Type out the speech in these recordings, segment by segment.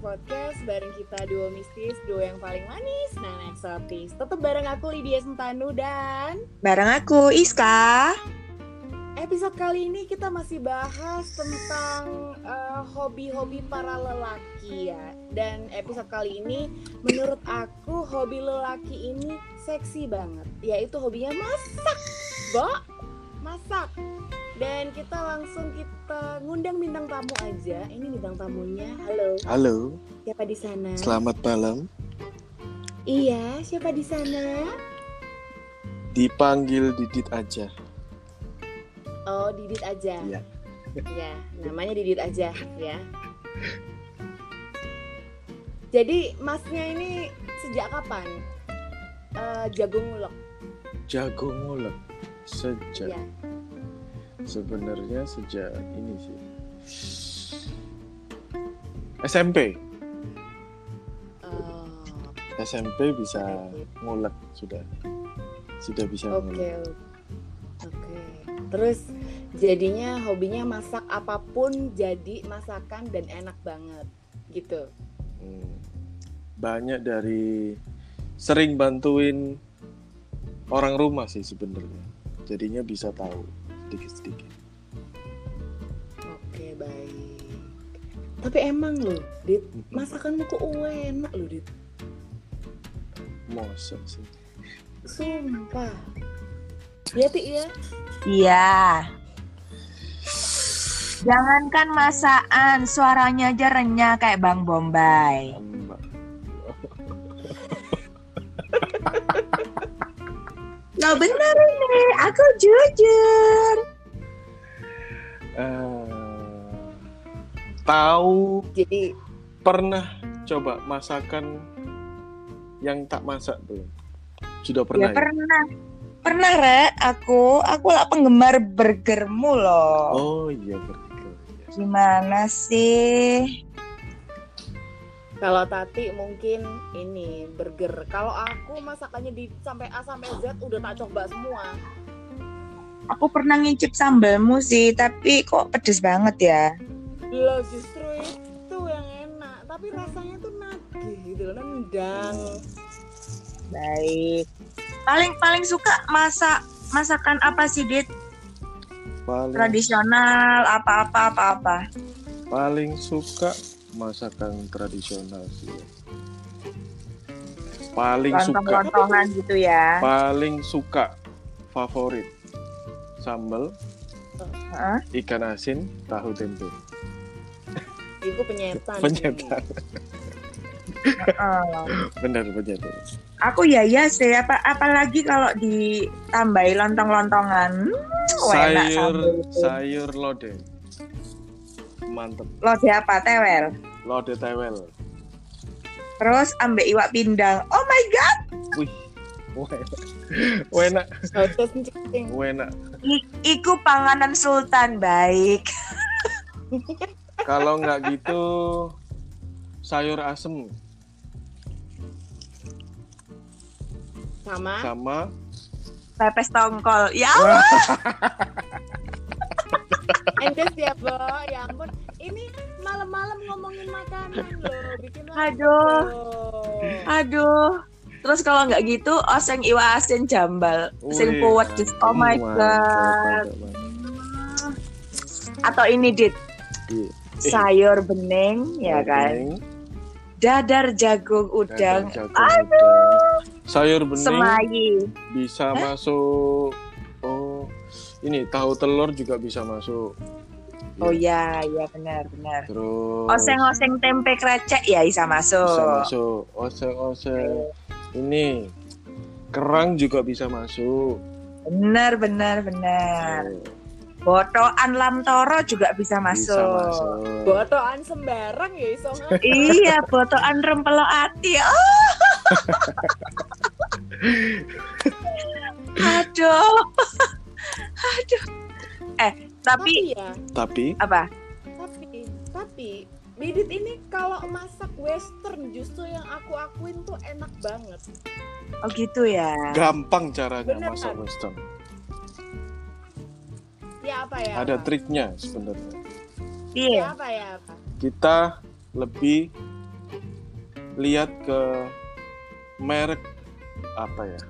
Podcast bareng kita duo mistis, duo yang paling manis, nah eksotis. Tetap bareng aku Lydia Sentanu dan Bareng aku, Iska. episode kali ini kita masih bahas tentang eh, hobi-hobi para lelaki ya. Dan episode kali ini menurut aku hobi lelaki ini seksi banget, yaitu hobinya masak, Bo. Masak. Dan kita langsung kita ngundang bintang tamu aja. Ini bintang tamunya. Halo. Halo, Siapa di sana? selamat malam. Iya, siapa di sana? Dipanggil Didit aja. Oh, Didit aja. Iya. Ya, namanya Didit aja ya. Jadi masnya ini sejak kapan eh, jagung ngulek? Jago ngulek. Sejak Ya. Sebenarnya sejak ini sih. SMP. Oh, SMP bisa ngulek sudah. Sudah bisa Oke, ngulek. oke. Terus jadinya hobinya masak apa pun jadi masakan dan enak banget gitu. Hmm. Banyak dari sering bantuin orang rumah sih sebenarnya. Jadinya bisa tahu sedikit-sedikit. Oke, baik. Tapi emang loh, Dit, masakanmu kok enak loh, Dit. Mosok sih. Sumpah. Ya, Ti ya. Iya. Jangankan masakan, suaranya aja renyah kayak Bang Bombay. Mbak. Lo aku jujur. Eh, tahu Jadi pernah coba masakan yang tak masak belum? Sudah pernah Ya ya? pernah. Pernah, Re, aku. Aku lah penggemar burgermu loh. Oh iya burger. Iya. Gimana sih? Kalau Tati mungkin ini burger. Kalau aku masakannya di sampai A sampai Z udah tak coba semua. Aku pernah ngicip sambelmu sih, tapi kok pedes banget ya. Lah justru itu yang enak, tapi rasanya tuh nagih gitu loh, nendang. Baik. Paling paling suka masak masakan apa sih, Dit? Paling Tradisional, apa-apa apa-apa. paling suka masakan tradisional sih. Paling suka Lontong-lontongan gitu ya. paling suka favorit sambal Heeh. ikan asin tahu tempe Itu penyetan. penyetan Heeh. benar penyetan Aku ya ya sih apa apalagi kalau ditambahi lontong-lontongan. Hmm, enak sayur sayur lode mantep Lode apa? Tewel. lode tewel Terus ambek iwak pindang. Oh my god. wih enak I- iku panganan sultan baik. kalau nggak gitu sayur asem Sama sama Pepes tongkol. Ya Endes ya, Bo. Ya ampun. Ini malam-malam ngomongin makanan loh, bikin Aduh. loh. Aduh. Terus kalau nggak gitu, oseng iwak asin jambal. Sing puwet just oh my god. mantap, mantap. Atau ini dit Iya. sayur bening ya kan. Dadar jagung udang. dadar jagung udang. sayur bening Semayi. bisa masuk oh ini tahu telur juga bisa masuk Oh ya, ya benar benar. terus Oseng-oseng tempe krecek ya bisa masuk. bisa masuk oseng-oseng ini kerang juga bisa masuk Benar benar benar. Tuh, Botoan lam toro juga bisa masuk. bisa masuk Botoan sembarang ya iso iya, botoan rempelo ati. Oh. Aduh. Aduh. Eh, tapi Tapi ya, tapi apa? tapi tapi Didit ini kalau masak western justru yang aku akuin tuh enak banget. Oh gitu ya. gampang caranya Bener, masak kan? western Ya apa ya? ada apa? triknya sebenarnya Ya Iya. apa ya apa? kita lebih lihat ke merek apa ya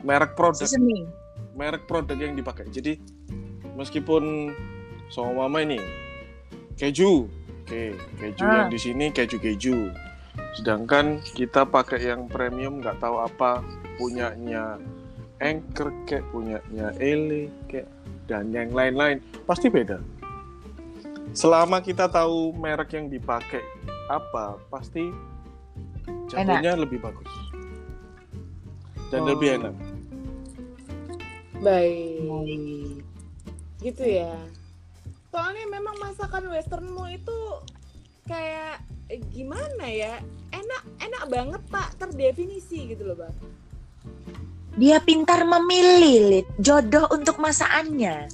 merek produk Seasoning. Merek produk yang dipakai. Jadi meskipun sama mama ini keju. Oke keju Ah. yang di sini keju keju. Sedangkan kita pakai yang premium nggak tahu apa punyanya Anchor kayak punyanya Ele kayak dan yang lain-lain. Pasti beda. Selama kita tahu merek yang dipakai apa pasti jatuhnya lebih bagus. Dan Oh. lebih enak Baik. Gitu ya. Soalnya memang masakan westernmu itu kayak eh, gimana ya? Enak enak banget tak terdefinisi gitu loh, Bang. Dia pintar memilih Lid. jodoh untuk masakannya.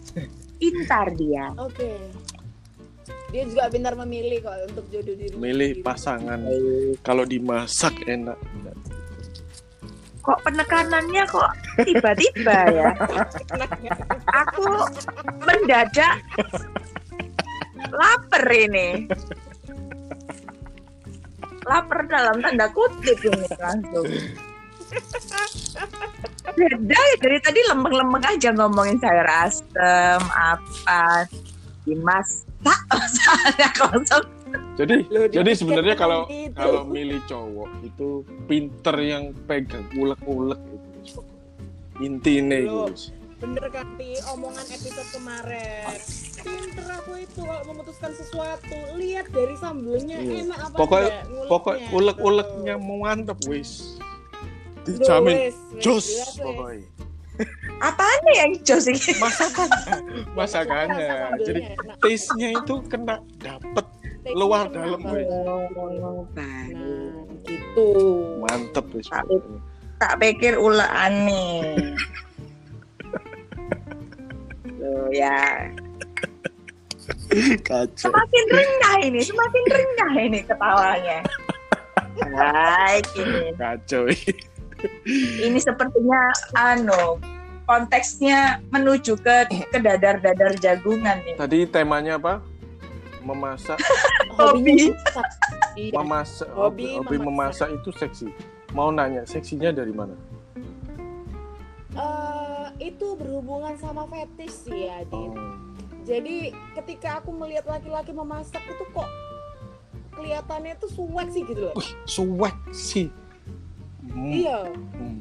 Pintar dia. Oke. Dia juga pintar memilih kok untuk jodoh diri. milih pasangan kalau dimasak enak Kok penekanannya kok tiba-tiba ya? Aku mendadak lapar ini. Lapar dalam tanda kutip ini langsung. Beda ya dari tadi lempeng-lempeng aja ngomongin sayur asem apa dimasak masalahnya kosong jadi Loh, jadi sebenarnya kalau gitu. kalau milih cowok itu pinter yang pegang ulek-ulek itu intinya itu. Loh. bener kan di omongan episode kemarin. Pinter aku itu kalau memutuskan sesuatu. Lihat dari sambelnya Iya. enak apa Pokok- pokok gitu. ulek-uleknya mau mantep wis. Dijamin. jos wes. pokoknya. Apaan nih yang jos ini? Masakan. Masakannya. Jadi taste-nya itu kena dapet luar dalam, oh, baru nah gitu. Mantep wis Tapi- tak pikir ulah aneh. Loh ya. Kacau. Semakin rendah ini semakin rendah ini ketawanya. Baik ini. Kacau ini sepertinya anu konteksnya menuju ke ke dadar-dadar jagungan nih tadi temanya apa memasak Hobi. masak. Memasak Hobi hobi, hobi memasak. memasak itu seksi mau nanya seksinya dari mana Eh, itu berhubungan sama fetish sih ya. Oh. Jadi ketika aku melihat laki-laki memasak itu kok kelihatannya tuh suwek sih gitu loh. Suwek sih. Hmm, Iya, hmm.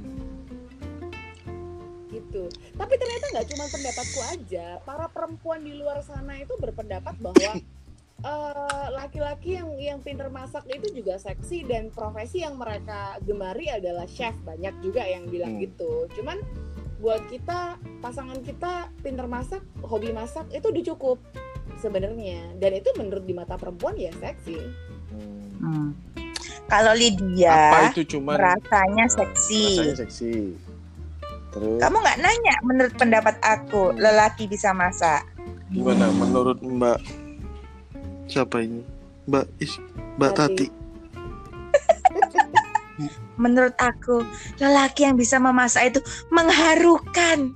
gitu. Tapi ternyata nggak cuma pendapatku aja. Para perempuan di luar sana itu berpendapat bahwa eh, laki-laki yang yang pinter masak itu juga seksi dan profesi yang mereka gemari adalah chef. Banyak juga yang bilang Hmm. gitu. Cuman buat kita pasangan kita pinter masak, hobi masak itu udah cukup sebenarnya. Dan itu menurut di mata perempuan ya seksi. Hmm. Kalau Apa Lydia itu cuman rasanya seksi rasanya seksi. Terus kamu nggak nanya menurut pendapat aku lelaki bisa masak gimana menurut Mbak siapa ini? Mbak Is Mbak Tati. Tati. menurut aku lelaki yang bisa memasak itu mengharukan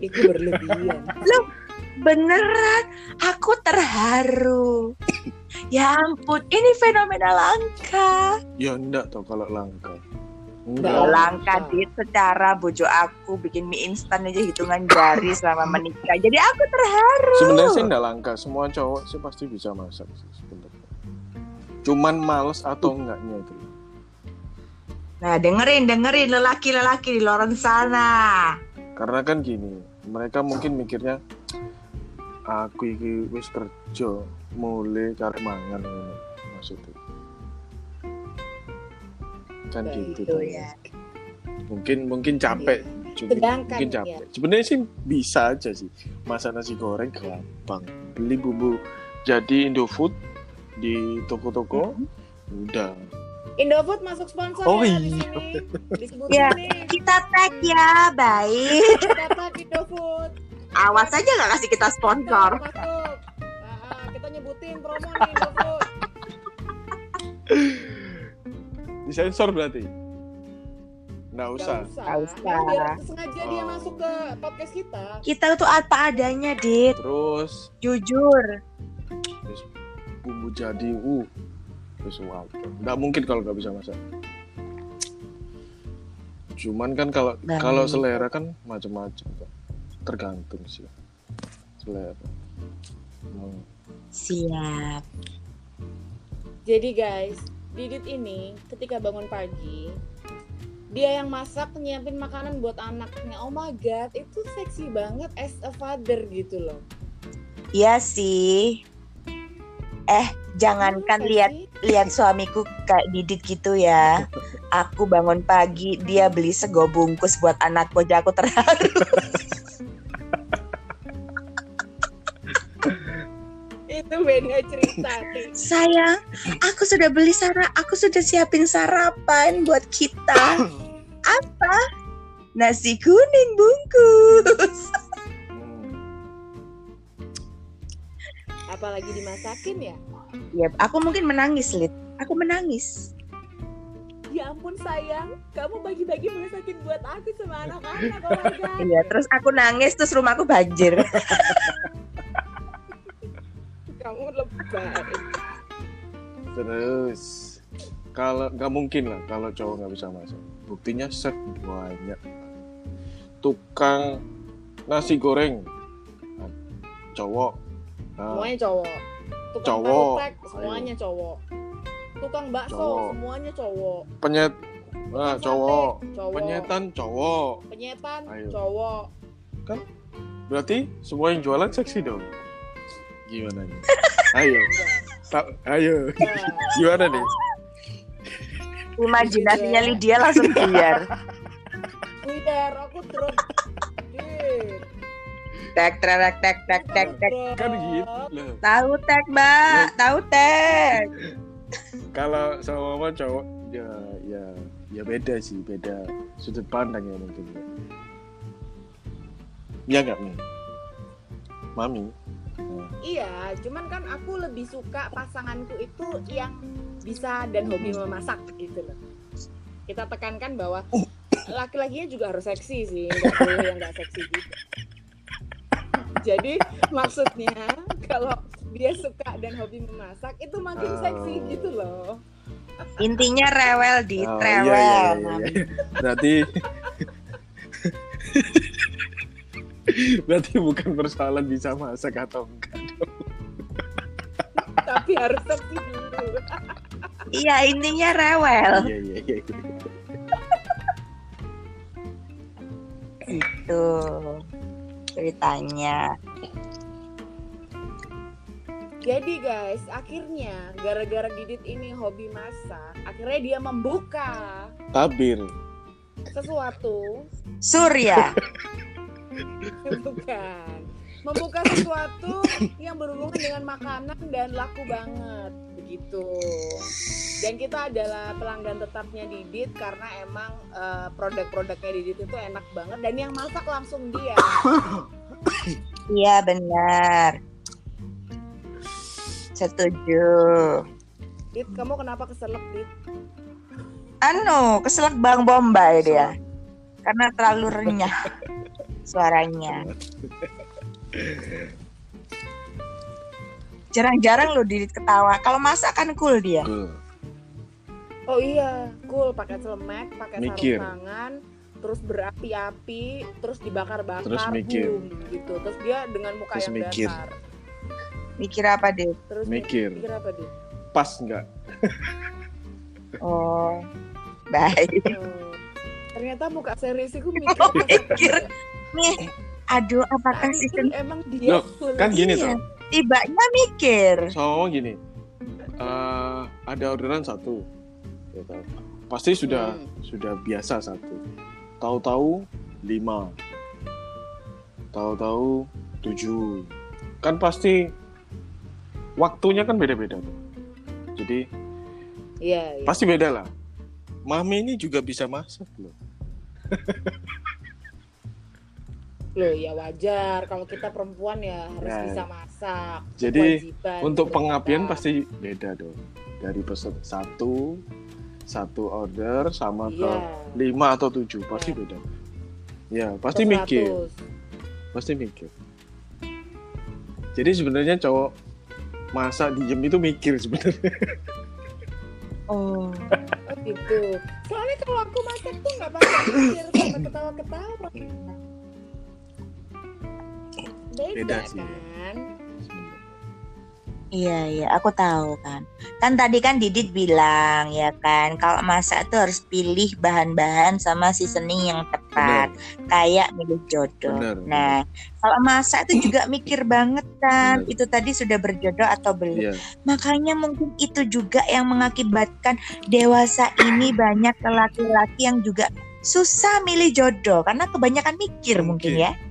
Itu berlebihan. beneran aku terharu ya ampun ini fenomena langka Ya enggak tau kalau langka. Nggak Ya, Enggak. langka dit secara bojo aku bikin mie instan aja hitungan jari selama menikah jadi aku terharu Sebenarnya sih enggak langka. Semua cowok sih pasti bisa masak sih sebenarnya. Cuman males atau enggaknya itu. nah dengerin dengerin lelaki-lelaki di luar sana Karena kan gini, mereka mungkin mikirnya aku iki wis kerja mulai cari mangan maksudnya. Kan gitu. gitu ya Mungkin mungkin capek juga. Sedangkan mungkin ya. capek. Sebenarnya sih bisa aja sih. Masak nasi goreng gampang. Beli bumbu jadi Indofood di toko-toko udah. Indofood masuk sponsor Oh, ya iya. di sini. Ya. nih. kita tag ya baik Dapat Indofood. awas aja nggak kasih kita sponsor Masuk. Nah, ah, kita nyebutin promo nih Indofood. Disensor berarti. Nggak usah. Nggak usah. Nggak usah. Nah, biar sengaja dia Oh. masuk ke podcast kita. kita tuh apa adanya dit Terus jujur terus bumbu jadi uh visual nggak mungkin kalau nggak bisa masak cuman kan kalau Nah. kalau selera kan macam-macam tergantung sih selera Hmm. Siap. Jadi guys, Didit ini ketika bangun pagi, dia yang masak nyiapin makanan buat anaknya. Oh my god, itu seksi banget as a father gitu loh. Iya sih. Eh, jangankan Iya lihat lihat suamiku kayak Didit gitu ya. Aku bangun pagi, dia beli sego bungkus buat anakku aja aku terharu. beda cerita. Sayang, aku sudah beli sara, aku sudah siapin sarapan buat kita. Apa? Nasi kuning bungkus. Apalagi dimasakin ya. Ya, aku mungkin menangis, Lid. Aku menangis. Ya ampun sayang, kamu bagi-bagi masakin buat aku sama anak-anak. Iya, terus aku nangis terus rumahku banjir. Kamu lebay. terus kalau nggak mungkin lah kalau cowok nggak bisa masak buktinya chef banyak tukang nasi goreng Nah, cowok Nah, Semuanya cowok. Tukang Cowok. tahu tek, semuanya cowok. Tukang bakso Cowok. semuanya cowok. penyet nah, cowok cowok. penyetan cowok Penyetan Ayo. cowok. berarti semua yang jualan seksi dong gimana nih? Ayo. Ta- ayo. Gimana nih? Imajinasinya Lydia langsung biar. Twitter aku terus. Tek tek tek tek tek tek. kan gitu Tahu tek, Mbak. Tahu tek. kalau sama mama cowok ya ya ya beda sih beda sudut pandang ya mungkin ya. Ya nggak nih mami Iya, cuman kan aku lebih suka pasanganku itu yang bisa dan hobi memasak gitu loh. Kita tekankan bahwa laki-lakinya juga harus seksi sih, nggak boleh yang nggak seksi juga. Jadi maksudnya kalau dia suka dan hobi memasak itu makin Oh. seksi gitu loh. Intinya rewel di oh, iya, rewel. iya, iya, iya. berarti berarti bukan persoalan bisa masak atau enggak Tapi harus dulu. Iya, intinya rewel. iya iya iya Itu ceritanya. Jadi guys, akhirnya gara-gara Didit ini hobi masak, akhirnya dia membuka tabir sesuatu Surya. bukan membuka sesuatu yang berhubungan dengan makanan dan laku banget. Begitu. Dan kita adalah pelanggan tetapnya Didit karena emang eh, produk-produknya Didit itu enak banget. Dan yang masak langsung dia. Iya, benar. Setuju. Dit kamu kenapa keselak Dit Anu, keselak Bang Bombay dia. Karena terlalu renyah suaranya. Jarang-jarang lo Didit ketawa. Kalau masak kan cool dia. Cool. oh iya cool pakai celemek pakai sarung tangan terus berapi-api terus dibakar-bakar Terus mikir. boom, gitu terus dia dengan muka Terus yang mikir. datar Mikir apa, Dit? terus Mikir. mikir apa Dit pas nggak Oh, baik. Oh, ternyata muka seriusku mikir Mikir. Nih, aduh, apakah sistem emang dia Loh, kan gini Iya. tuh tibanya mikir? so gini eh, ada orderan satu ya kan? pasti sudah Hmm. sudah biasa satu tahu-tahu lima tahu-tahu tujuh kan pasti waktunya kan beda-beda tuh. jadi iya iya. pasti beda lah mami ini juga bisa masak loh loh ya wajar kalau kita perempuan ya harus Ya. bisa masak Jadi, untuk kita. pengabdian pasti beda dong dari pesan satu satu order sama ke iya lima atau tujuh pasti Ya. beda ya pasti ke mikir 100. pasti mikir jadi sebenarnya cowok masak diem itu mikir sebenarnya. Oh. Oh gitu. Soalnya kalau aku masak tuh nggak pakai mikir sama ketawa-ketawa. Beda, Beda sih. kan? Iya, iya, aku tahu kan. Kan tadi kan Didit bilang ya kan, kalau masak tuh harus pilih bahan-bahan sama seasoning yang tepat, kayak milih jodoh. Benar, Nah, kalau masak itu juga mikir banget kan, Benar. itu tadi sudah berjodoh atau belum. Iya, Makanya mungkin itu juga yang mengakibatkan dewasa ini banyak laki-laki yang juga susah milih jodoh karena kebanyakan mikir mungkin, Mungkin. ya.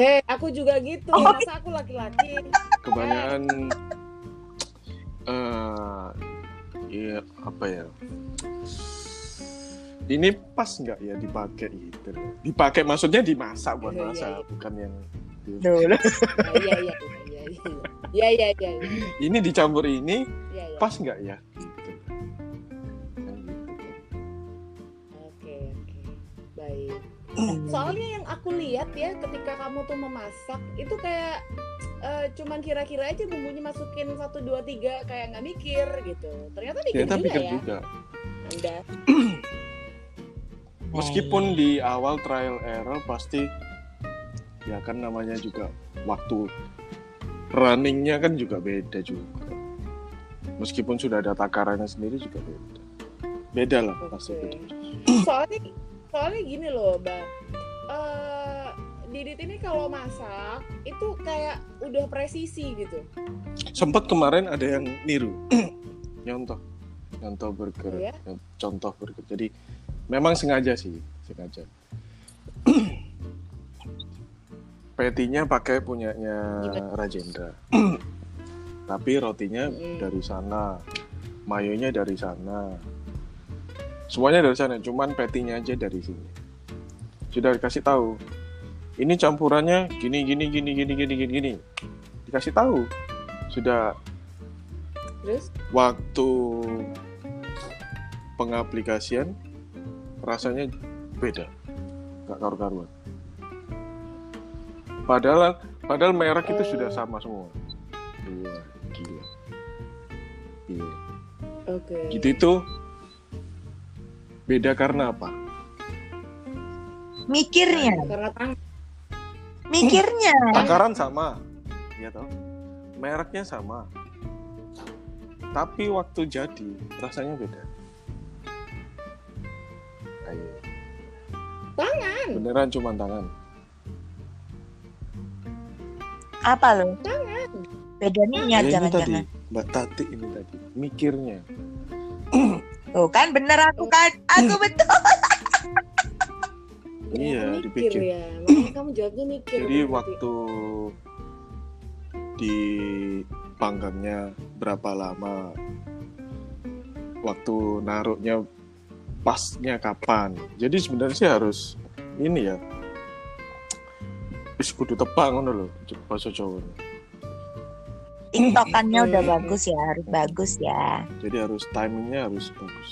Hei, aku juga gitu. Oh, Masa aku laki-laki? kebanyakan eh iya apa ya? Ini pas nggak ya dipakai gitu? Dipakai maksudnya dimasak buat Iya, iya, masak, iya. bukan yang Dulu. Iya, iya, iya, iya, iya. Iya, iya, iya. ini dicampur ini Iya, iya. pas nggak ya? Soalnya yang aku lihat ya ketika kamu tuh memasak itu kayak eh, cuman kira-kira aja bumbunya masukin satu dua tiga kayak nggak mikir gitu. Ternyata mikir Ternyata juga pikir ya. juga. Anda. Meskipun di awal trial error pasti ya kan namanya juga waktu runningnya kan juga beda juga. Meskipun sudah ada takarannya sendiri juga beda. Beda lah pasti Oke. beda. Soalnya soalnya gini loh, Bang. Eh Didit ini kalau masak itu kayak udah presisi gitu. Sempat kemarin ada yang niru. nyontoh. Nyontoh burger. Oh ya? Contoh burger. Jadi memang sengaja sih, sengaja. Petinya pakai punyanya Gimana? Rajendra. Tapi rotinya Mm. dari sana, mayonya dari sana. Semuanya dari sana, cuman petinya aja dari sini. Sudah dikasih tahu. Ini campurannya gini gini gini gini gini gini gini. Dikasih tahu. Sudah Terus waktu pengaplikasian rasanya beda nggak karu-karuan padahal padahal merek itu Oh. sudah sama semua iya gila iya oke. gitu itu beda karena apa? Mikirnya, mikirnya. takaran sama. Ya toh. Mereknya sama. Tapi waktu jadi rasanya beda. Ayo. Tangan. beneran cuma tangan? Apa lo? Tangan. Beda niat Ya, ini tadi. jangan-jangan. Mbak Tati ini tadi. Mikirnya Tuh kan bener aku kan, aku betul. Iya, mikir dipikir. ya. Makanya kamu jawabnya mikir. Jadi berarti. waktu di panggangnya berapa lama, waktu naruhnya pasnya kapan. Jadi sebenarnya sih harus ini ya. Wis kudu tepang ngono lho, bahasa Jawa. Tiktokannya udah bagus ya, harus bagus ya. Jadi harus timingnya harus bagus.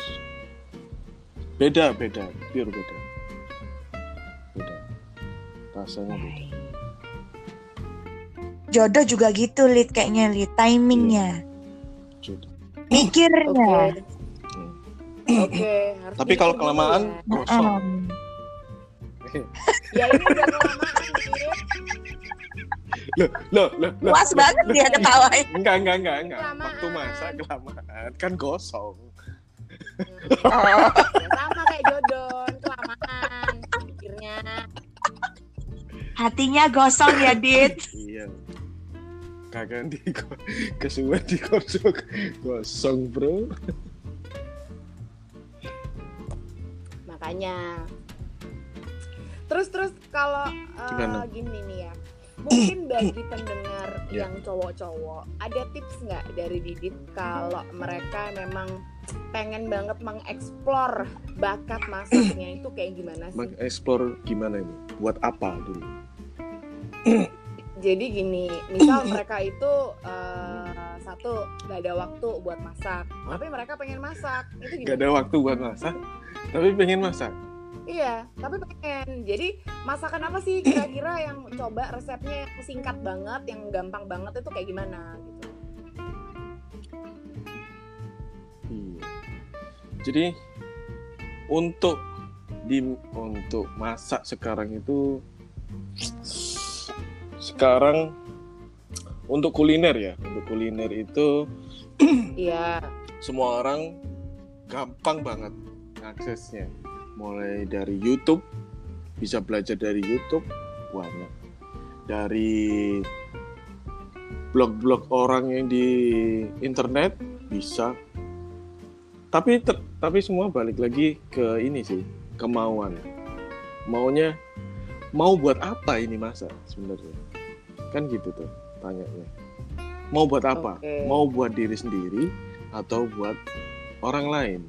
Beda, beda, pure beda. Beda. Rasanya beda. Jodoh juga gitu, Lid, kayaknya Lid, timingnya, Jodoh. Oke. mikirnya. Hmm. Oke, harus Tapi kalau kelamaan ya. Mm-mm. Ya ini udah kelamaan. Loh, loh, loh, loh. Puas banget dia ketawanya. Enggak, enggak, enggak, enggak. Kelamaan. Waktu masak kelamaan kan gosong. Ya, sama kayak jodoh, kelamaan pikirnya. Hatinya gosong ya, Dit. Iya. Kagak di kesuwen di gosong. Gosong, Bro. Makanya. Terus terus kalau Gimana? gini nih ya. Mungkin bagi pendengar Ya. yang cowok-cowok, ada tips nggak dari Didit kalau mereka memang pengen banget mengeksplor bakat masaknya itu kayak gimana sih? Mengeksplor gimana ini? Buat apa dulu? Jadi gini, misal mereka itu eh, satu nggak ada waktu buat masak, tapi mereka pengen masak, itu Gak ada waktu buat masak, tapi pengen masak. Iya, tapi pengen. Jadi masakan apa sih kira-kira yang coba resepnya yang singkat banget, yang gampang banget itu kayak gimana gitu? Hmm. Jadi untuk di untuk masak sekarang itu sekarang untuk kuliner ya, untuk kuliner itu iya. semua orang gampang banget aksesnya Mulai dari YouTube bisa belajar dari YouTube banyak. Dari blog-blog orang yang di internet bisa. Tapi ter- tapi semua balik lagi ke ini sih, kemauan. Maunya mau buat apa ini masa sebenarnya? Kan gitu tuh tanyanya. Mau buat apa? Oke. Mau buat diri sendiri atau buat orang lain?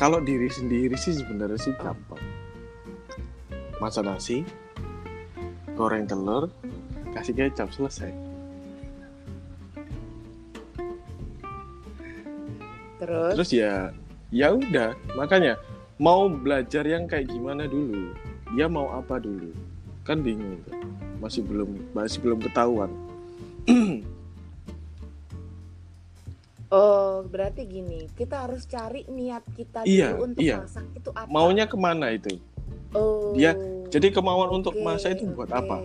Kalau diri sendiri sih sebenarnya sih gampang. Masak nasi, goreng telur, kasih kecap selesai. Terus, Terus ya ya udah, makanya mau belajar yang kayak gimana dulu? Ya mau apa dulu? Kan bingung tuh. Masih belum masih belum ketahuan. oh berarti gini, kita harus cari niat kita dulu Iya, untuk iya. masak itu apa? Maunya ke mana itu? Oh. dia- Jadi kemauan untuk oke, masak itu buat oke, apa?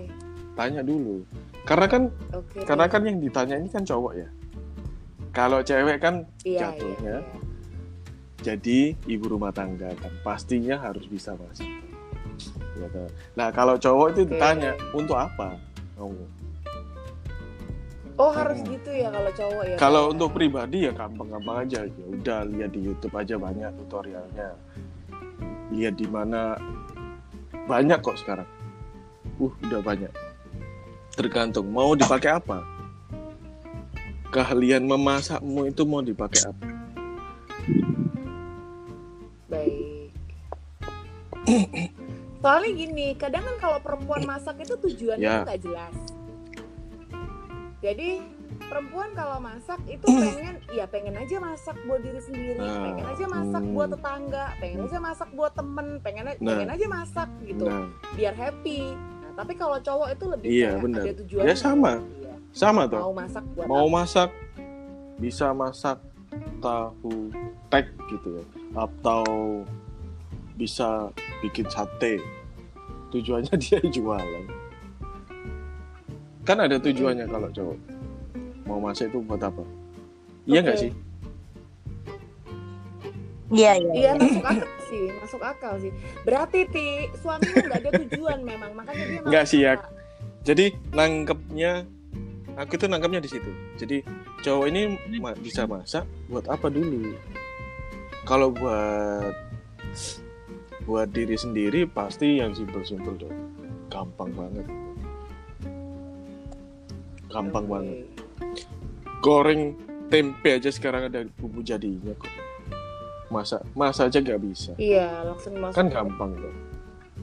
Tanya dulu. Karena kan Oke. karena kan yang ditanya ini kan cowok ya. Kalau cewek kan Iya, jatuhnya. iya, iya. jadi ibu rumah tangga kan pastinya harus bisa masak. Ya kan? Nah kalau cowok itu Oke. ditanya untuk apa? Oh. Oh harus Hmm. gitu ya kalau cowok ya. Kalau untuk pribadi ya gampang-gampang aja. Ya udah lihat di YouTube aja banyak tutorialnya. Lihat di mana banyak kok sekarang. Uh, udah banyak. Tergantung mau dipakai apa. Keahlian memasakmu itu mau dipakai apa? Baik. Soalnya gini, kadang kan kalau perempuan masak itu tujuannya Ya. nggak jelas. Jadi perempuan kalau masak itu Hmm. pengen, ya pengen aja masak buat diri sendiri, Nah, pengen aja masak hmm. buat tetangga, pengen aja masak buat temen, pengen Nah. pengen aja masak gitu, Nah, biar happy. Nah, tapi kalau cowok itu lebih Iya, kayak ada tujuannya. Ya, sama. Iya. sama tuh. Mau masak buat mau apa? masak bisa masak tahu tek gitu ya atau bisa bikin sate tujuannya dia jualan kan ada tujuannya kalau cowok. Mau masak itu buat apa? Iya nggak sih? Iya, iya. Iya masuk akal sih, masuk akal sih. Berarti ti suamimu nggak ada tujuan memang, makanya dia Nggak sih, ya. jadi nangkepnya aku tuh nangkepnya di situ. Jadi cowok ini ma- bisa masak buat apa dulu? Kalau buat buat diri sendiri pasti yang simpel-simpel dong. Gampang banget gampang banget. Goreng tempe aja sekarang ada bumbu jadinya kok. Masak masak aja nggak bisa. Iya, langsung masuk. kan gampang tuh.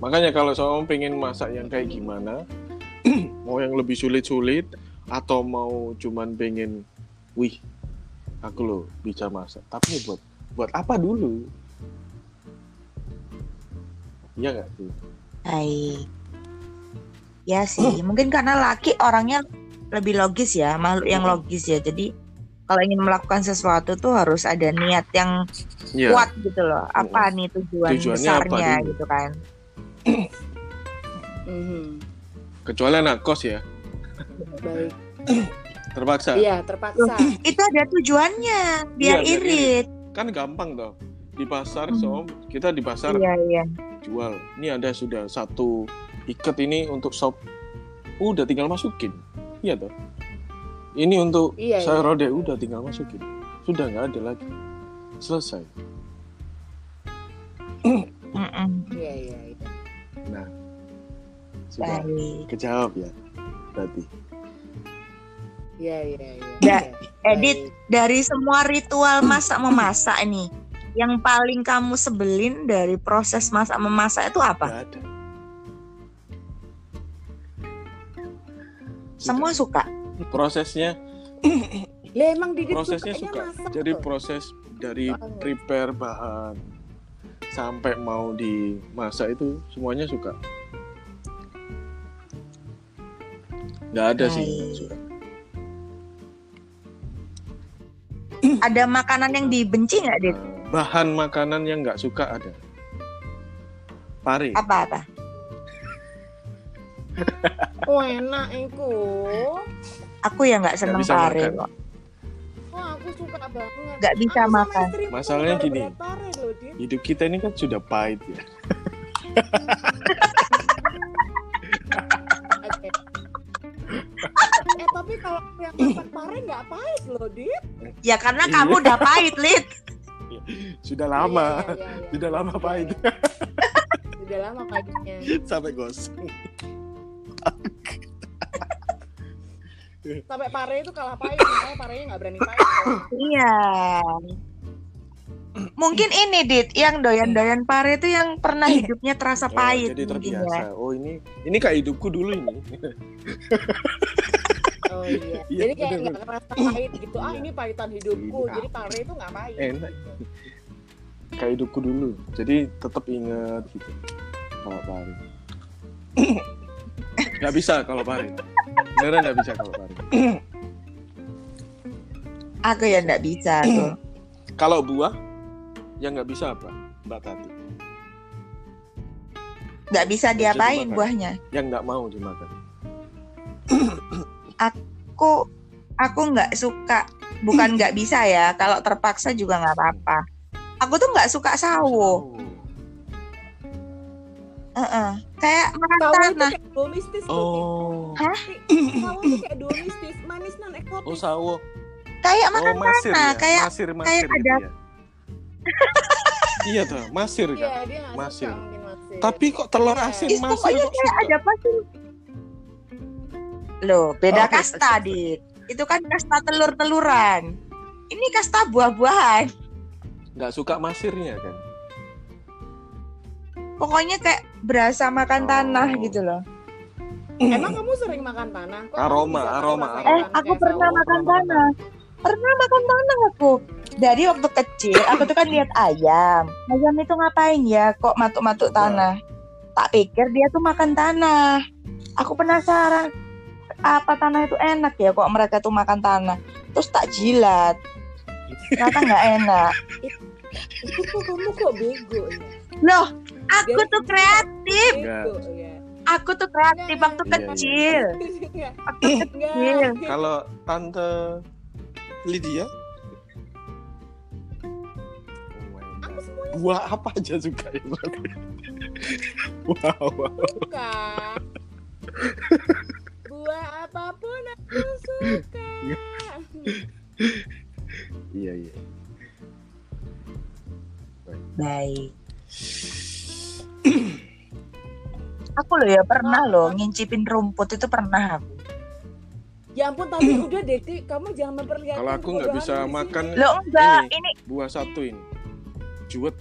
Makanya kalau soal pengen masak yang kayak gimana mau yang lebih sulit-sulit atau mau cuman pengen wih aku loh bisa masak. Tapi ya buat buat apa dulu? Iya nggak sih? Baik. Ya sih, mungkin karena laki orangnya lebih logis ya, makhluk yang logis ya. Jadi kalau ingin melakukan sesuatu tuh harus ada niat yang Iya kuat gitu loh. Apa nih tujuan Tujuannya apa besarnya dulu? gitu kan? Mhm. kecuali anak kos ya Baik. terpaksa Iya, terpaksa. Itu ada tujuannya, biar biar irit. kan gampang toh di pasar Hmm. so kita di pasar Iya, iya. jual ini ada sudah satu ikat ini untuk sop udah tinggal masukin iya toh ini untuk Iya, sayur iya. rode udah tinggal masukin sudah nggak ada lagi selesai. Iya, iya, iya. nah sudah Baik. kejawab ya berarti Iya, iya, iya. Da- Iya. Edit dari semua ritual masak memasak nih, yang paling kamu sebelin dari proses masak memasak itu apa? nggak ada Semua suka. prosesnya Lah emang Didit prosesnya suka masak jadi tuh. proses dari Banget. prepare bahan sampai mau dimasak itu semuanya suka nggak ada sih Baik. suka ada makanan yang dibenci nggak, Dit? Bahan makanan yang nggak suka ada. Pare. Apa-apa? Oh enak iku. Aku ya nggak seneng pare makan. kok. Wah aku suka banget. Nggak bisa Aku makan. Masalahnya gini. loh. Hidup kita ini kan sudah pahit ya. Eh tapi kalau yang masak pare nggak pahit loh, Dit. Ya karena Iya. kamu udah pahit, Lid. Sudah lama. Iya, iya, iya, iya. Sudah lama pahit. Sudah lama pahitnya. Sampai gosong. Sampai pare itu kalah pahit, makanya parenya nggak berani pahit. Iya. Mungkin ini, Dit, yang doyan-doyan pare itu yang pernah hidupnya terasa Oh, pahit jadi mungkin terbiasa. ya. Oh ini ini kayak hidupku dulu ini. Oh iya. Iya, Jadi kayak nggak ngerasa pahit gitu. Ah ini pahitan hidupku. Iya. Jadi pare itu nggak pahit. Enak. kayak hidupku dulu. Jadi tetap inget gitu. Kalau pare. Gak bisa kalau pare. Beneran gak bisa kalau pare. Aku ya nggak bisa tuh. Kalau buah yang nggak bisa apa, Mbak Tati? Nggak bisa diapain buahnya. Yang nggak mau dimakan. Aku aku nggak suka. Bukan nggak bisa ya. Kalau terpaksa juga nggak apa-apa. Aku tuh nggak suka sawo. Heeh. Kayak makan tanah. kayak domestis loh. Oh. Hah? Sawo itu kayak domestis, manis non Oh eksotis. sawo. Kayak Oh makan masir tanah. ya. Kayak masir masir kayak gitu ada- ya. iya tuh, masir Iya, kan. dia nggak Masir. masir. Tapi kok telur Iya. asin Ih, masir pokoknya kok kayak suka? ada apa sih? Loh, beda Oh, kasta, beda. Dit. Itu kan kasta telur-teluran. Ini kasta buah-buahan. Nggak suka masirnya kan? Pokoknya kayak berasa makan Oh. tanah gitu loh. Emang kamu sering makan tanah? Kok Aroma, aroma, aroma. Eh, aku pernah sawo? makan tanah. Pernah makan tanah aku. Dari waktu kecil, aku tuh kan lihat ayam. Ayam itu ngapain ya kok matuk-matuk tanah? Tak pikir dia tuh makan tanah. Aku penasaran. Apa tanah itu enak ya kok mereka tuh makan tanah. Terus tak jilat. Ternyata nggak enak. Itu kok kamu kok bego ya? Loh, aku Dia- tuh kreatif. Ya. Aku tuh kreatif Nggak. waktu Iya, iya. kecil. Enggak. Waktu kecil. Kalau tante Lydia Aku semuanya buah apa aja suka ya wow, wow. suka. Buah apa pun aku suka. Iya iya. Baik. Aku loh ya pernah loh ngincipin rumput itu pernah aku. Ya ampun tapi udah deh Ti, kamu jangan memperlihatkan Kalau aku nggak bisa makan sini. Lo enggak, Ini. ini buah satu ini. Juwet.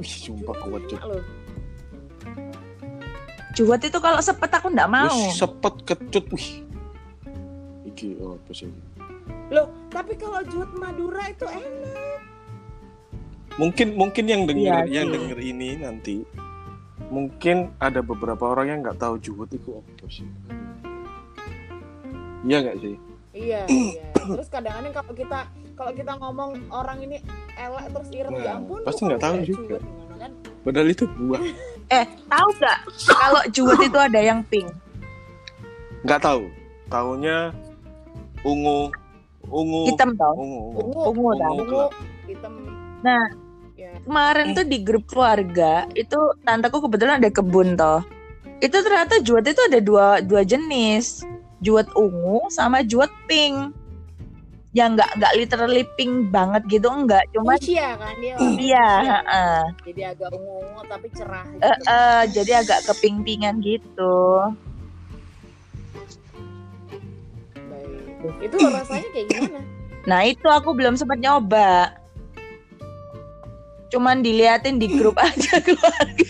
Wih, sumpah kuat loh. juwet itu kalau sepet aku enggak mau. Wih, sepet kecut. Wih. Iki oh apa sih? Loh, tapi kalau juut Madura itu enak. Mungkin mungkin yang denger Iya yang sih. denger ini nanti mungkin ada beberapa orang yang nggak tahu juwet itu apa sih. Iya nggak sih? Iya, iya. Terus kadang-kadang kalau kita kalau kita ngomong orang ini elek terus ireng Nah, ya ampun. pasti nggak tahu juga. gimana kan? Padahal itu buah. Eh, tahu nggak kalau juwet itu ada yang pink? Nggak tahu. Taunya ungu ungu Hitam tau. ungu ungu. Ungu, Ungu ungu, gelap. hitam. Nah. Ya. Kemarin tuh di grup keluarga itu tanteku kebetulan ada kebun toh. Itu ternyata juwet itu ada dua dua jenis. Juwet ungu sama juwet pink. Yang nggak nggak literally pink banget gitu enggak, cuma Fuchsia kan dia. iya, heeh. Jadi agak ungu-ungu tapi cerah gitu. Eh, eh, jadi agak keping-pingan gitu. Baik. Itu rasanya kayak gimana? Nah itu aku belum sempat nyoba. Cuman diliatin di grup aja keluarga.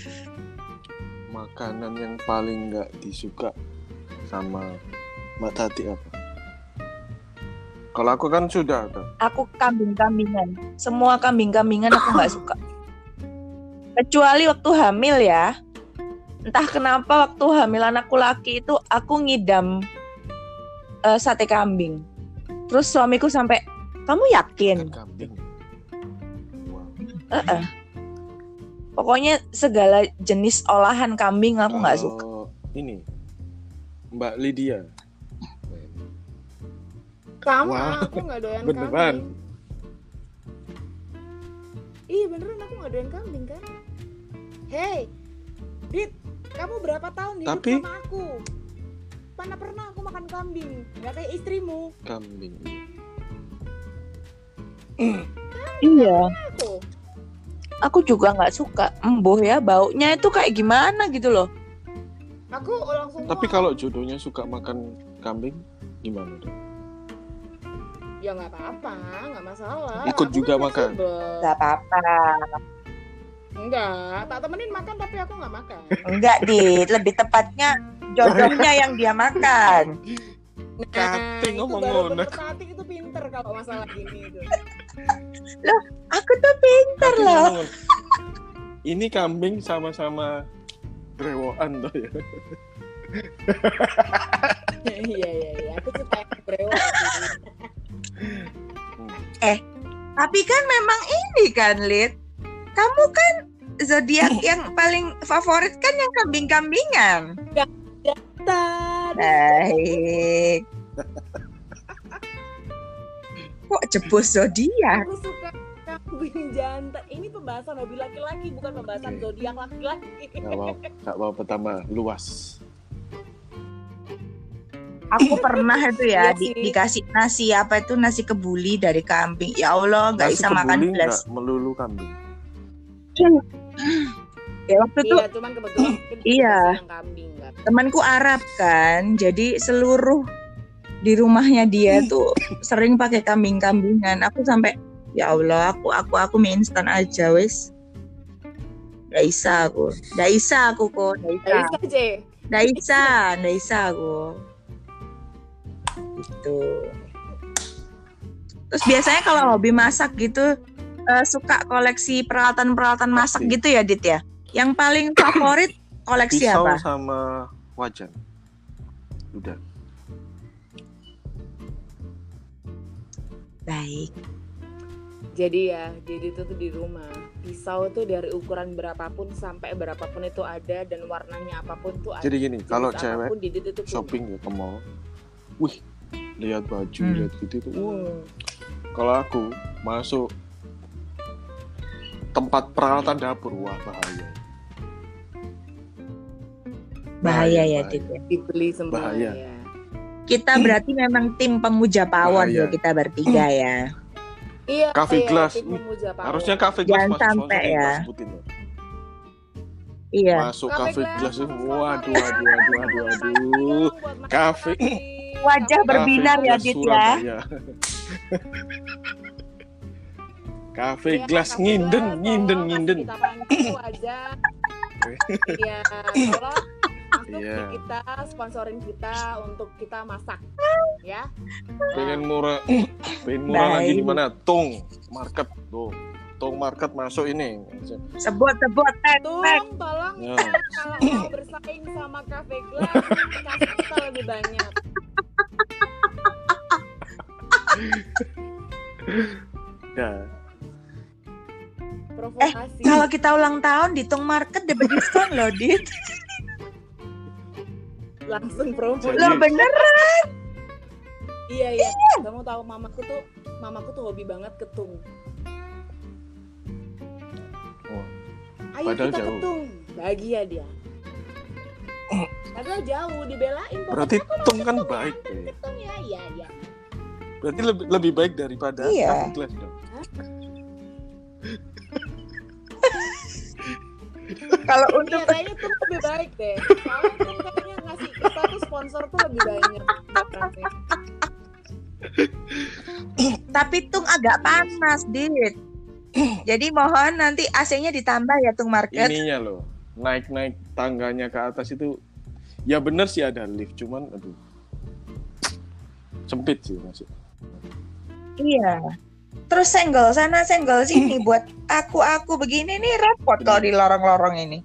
Makanan yang paling nggak disuka sama Mbak Tati apa? Kalau aku kan sudah tuh. Aku kambing-kambingan. Semua kambing-kambingan aku nggak suka. Kecuali waktu hamil ya. Entah kenapa waktu hamil anakku laki itu aku ngidam eh, sate kambing. Terus suamiku sampai, kamu yakin? Kambing. Wow. Heeh. Pokoknya segala jenis olahan kambing aku nggak Kalau suka. Ini Mbak Lydia. Sama, Wah, aku nggak doyan beneran. kambing. Iya beneran aku nggak doyan kambing kan. Hey, Dit, kamu berapa tahun hidup Tapi- sama aku? Mana pernah aku makan kambing? Nggak kayak istrimu. Kambing. Iya. Aku. Aku juga nggak suka. Embuh ya, baunya itu kayak gimana gitu loh. Aku langsung. Tapi mau. kalau jodohnya suka makan kambing, gimana dong? ya nggak apa-apa, nggak masalah. Ikut Aku juga kan makan? Nggak apa-apa. Enggak, tak temenin makan tapi aku nggak makan. Enggak, Dit. Lebih tepatnya jodohnya yang dia makan. Kating itu ngomong baru itu pinter kalau masalah gini itu. Aku tuh pinter Tapi loh. Ini kambing sama-sama brewoan tuh ya. Iya iya iya, aku suka yang brewok sih. Tapi kan memang ini kan, Lid. Kamu kan zodiak yang paling favorit kan yang kambing-kambingan. Baik. Kok jebus zodiak? Aku suka kambing jantan. Ini pembahasan hobi laki-laki bukan pembahasan Oke. zodiak laki-laki. Gak mau, gak mau pertama luas. Aku pernah itu ya Iya di- sih. dikasih nasi apa itu nasi kebuli dari kambing. Ya Allah, nggak bisa makan kebuli belas. melulu kambing. Ya waktu itu Iya, cuman kebetulan Iya. kambing kan. temanku Arab kan, jadi seluruh di rumahnya dia tuh sering pakai kambing-kambingan. Aku sampai ya Allah, aku aku aku mie instan aja wes. Nggak bisa aku, nggak bisa aku kok, nggak bisa, nggak bisa, nggak bisa aku. Gitu. Terus biasanya kalau hobi masak gitu eh, suka koleksi peralatan-peralatan masak Pasti. gitu ya, Dit ya. Yang paling favorit koleksi Pisau apa? sama wajan. Udah. Baik. Jadi ya, jadi itu tuh di rumah. Pisau tuh dari ukuran berapapun sampai berapapun itu ada dan warnanya apa pun tuh ada. Jadi gini, kalau cewek punya. shopping ya ke mall, wih, lihat baju, Hmm. lihat gitu tuh. wah. Hmm. Kalau aku masuk tempat peralatan dapur, wah bahaya. Bahaya ya, bahaya. Dit. ya. Dibeli semua Bahaya. Kita berarti memang tim pemuja pawon Bahaya. ya kita bertiga ya. Iya, Cafe iya, Glass. tim memuja pawon. Harusnya cafe glass Jangan sampai ya. Iya. Masuk Cafe Glass, waduh, waduh, waduh, waduh, waduh. Buat masyarakat Cafe. Wajah berbinar ya, Dit, ya. Cafe Iya, glass Cafe nginden, Glass, nginden, nginden. kasih Kita aja. Iya, masuk Iya. di kita, sponsorin kita untuk kita masak. Ya. Pengen murah, pengen murah lagi Baik. di mana? Tung Market tuh. Tung Market masuk ini. Sebut sebut tek. tolong Ya. kalau mau bersaing sama Cafe Glass, kasih kita lebih banyak. Ya. Provokasi. Kalau kita ulang tahun di Tung Market dapat diskon loh, Dit. langsung promo. Jadi- Loh bener. Iya iya. Kamu tahu mamaku tuh, mamaku tuh hobi banget ketung. Oh. Ayo Padahal kita jauh. ketung, bahagia dia. Padahal jauh dibelain. pokoknya Berarti tung kan ketung, baik, ketung, Be. ketung ya, iya iya. Berarti lebih lebih baik daripada Iya. glass dong. Kalau Iya untuk kayaknya tuh lebih baik deh. Soalnya tuh kita tuh sponsor tuh lebih banyak. tapi Tung agak panas, Dit. Jadi mohon nanti AC-nya ditambah ya Tung Market. Ininya loh, naik-naik tangganya ke atas itu ya bener sih ada lift, cuman aduh. Sempit sih masuk. Iya. Terus senggol sana senggol sini buat aku aku begini nih repot kalau di lorong-lorong ini.